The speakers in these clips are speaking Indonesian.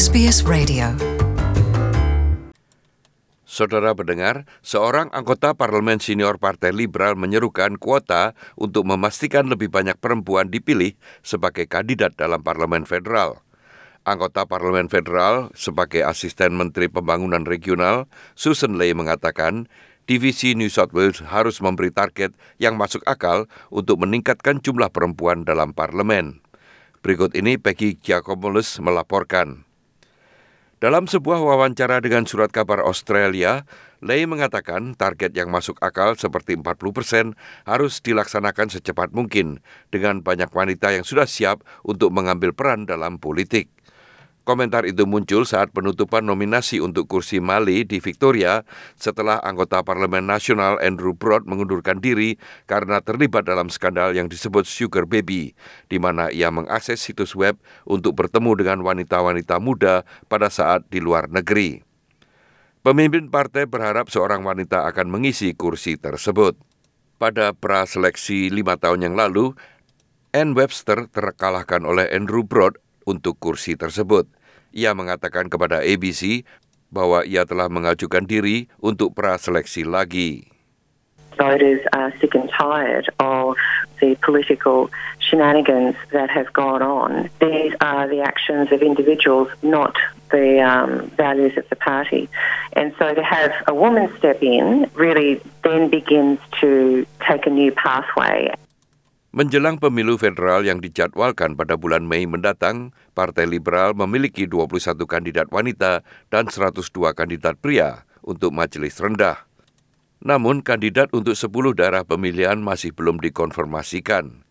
SBS Radio. Saudara pendengar, seorang anggota parlemen senior Partai Liberal menyerukan kuota untuk memastikan lebih banyak perempuan dipilih sebagai kandidat dalam parlemen federal. Anggota parlemen federal sebagai asisten Menteri Pembangunan Regional, Susan Ley mengatakan, Divisi New South Wales harus memberi target yang masuk akal untuk meningkatkan jumlah perempuan dalam parlemen. Berikut ini Peggy Giacomolis melaporkan. Dalam sebuah wawancara dengan surat kabar Australia, Lei mengatakan target yang masuk akal seperti 40 persen harus dilaksanakan secepat mungkin dengan banyak wanita yang sudah siap untuk mengambil peran dalam politik. Komentar itu muncul saat penutupan nominasi untuk kursi Mali di Victoria setelah anggota Parlemen Nasional Andrew Broad mengundurkan diri karena terlibat dalam skandal yang disebut Sugar Baby, di mana ia mengakses situs web untuk bertemu dengan wanita-wanita muda pada saat di luar negeri. Pemimpin partai berharap seorang wanita akan mengisi kursi tersebut. Pada praseleksi lima tahun yang lalu, Anne Webster terkalahkan oleh Andrew Broad untuk kursi tersebut. Ia mengatakan kepada ABC bahwa ia telah mengajukan diri untuk praseleksi lagi. Voters are sick and tired of the political shenanigans that have gone on. These are the actions of individuals, not the um, values of the party. And so to have a woman step in really then begins to take a new pathway. Menjelang pemilu federal yang dijadwalkan pada bulan Mei mendatang, Partai Liberal memiliki 21 kandidat wanita dan 102 kandidat pria untuk majelis rendah. Namun kandidat untuk 10 daerah pemilihan masih belum dikonfirmasikan.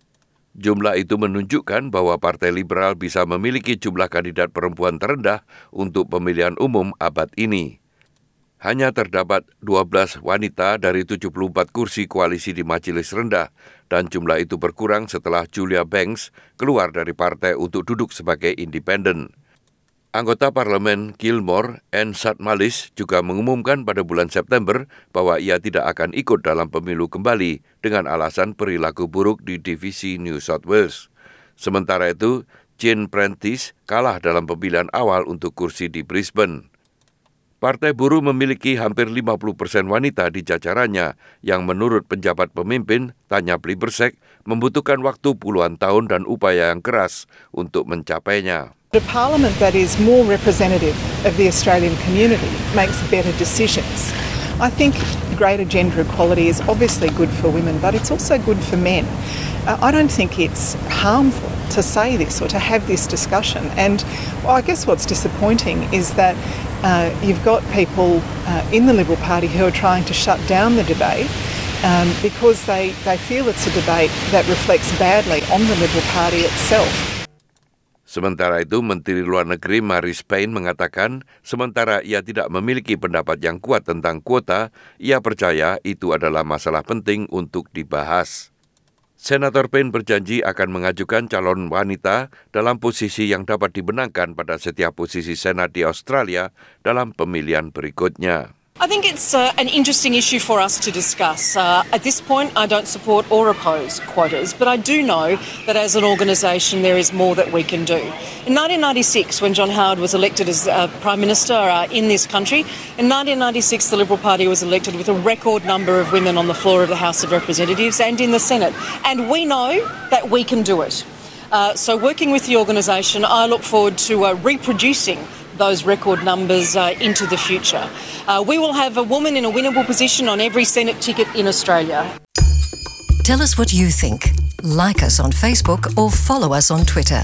Jumlah itu menunjukkan bahwa Partai Liberal bisa memiliki jumlah kandidat perempuan terendah untuk pemilihan umum abad ini hanya terdapat 12 wanita dari 74 kursi koalisi di majelis rendah dan jumlah itu berkurang setelah Julia Banks keluar dari partai untuk duduk sebagai independen. Anggota parlemen Gilmore, Anne Satmalis, juga mengumumkan pada bulan September bahwa ia tidak akan ikut dalam pemilu kembali dengan alasan perilaku buruk di divisi New South Wales. Sementara itu, Jane Prentice kalah dalam pemilihan awal untuk kursi di Brisbane. Partai Buruh memiliki hampir 50 persen wanita di jajarannya yang menurut penjabat pemimpin, Tanya Plibersek, membutuhkan waktu puluhan tahun dan upaya yang keras untuk mencapainya. Parliament that is more representative of the Australian community makes better decisions. I think greater gender equality is obviously good for women, but it's also good for men. Uh, I don't think it's harmful to say this or to have this discussion. And well, I guess what's disappointing is that uh, you've got people uh, in the Liberal Party who are trying to shut down the debate um, because they, they feel it's a debate that reflects badly on the Liberal Party itself. Sementara itu, Menteri Luar Negeri Maris Payne mengatakan, sementara ia tidak memiliki pendapat yang kuat tentang kuota, ia percaya itu adalah masalah penting untuk dibahas. Senator Payne berjanji akan mengajukan calon wanita dalam posisi yang dapat dibenangkan pada setiap posisi Senat di Australia dalam pemilihan berikutnya. I think it's uh, an interesting issue for us to discuss. Uh, at this point, I don't support or oppose quotas, but I do know that as an organisation, there is more that we can do. In 1996, when John Howard was elected as uh, Prime Minister uh, in this country, in 1996, the Liberal Party was elected with a record number of women on the floor of the House of Representatives and in the Senate. And we know that we can do it. Uh, so, working with the organisation, I look forward to uh, reproducing those record numbers uh, into the future. Uh, we will have a woman in a winnable position on every Senate ticket in Australia. Tell us what you think. Like us on Facebook or follow us on Twitter.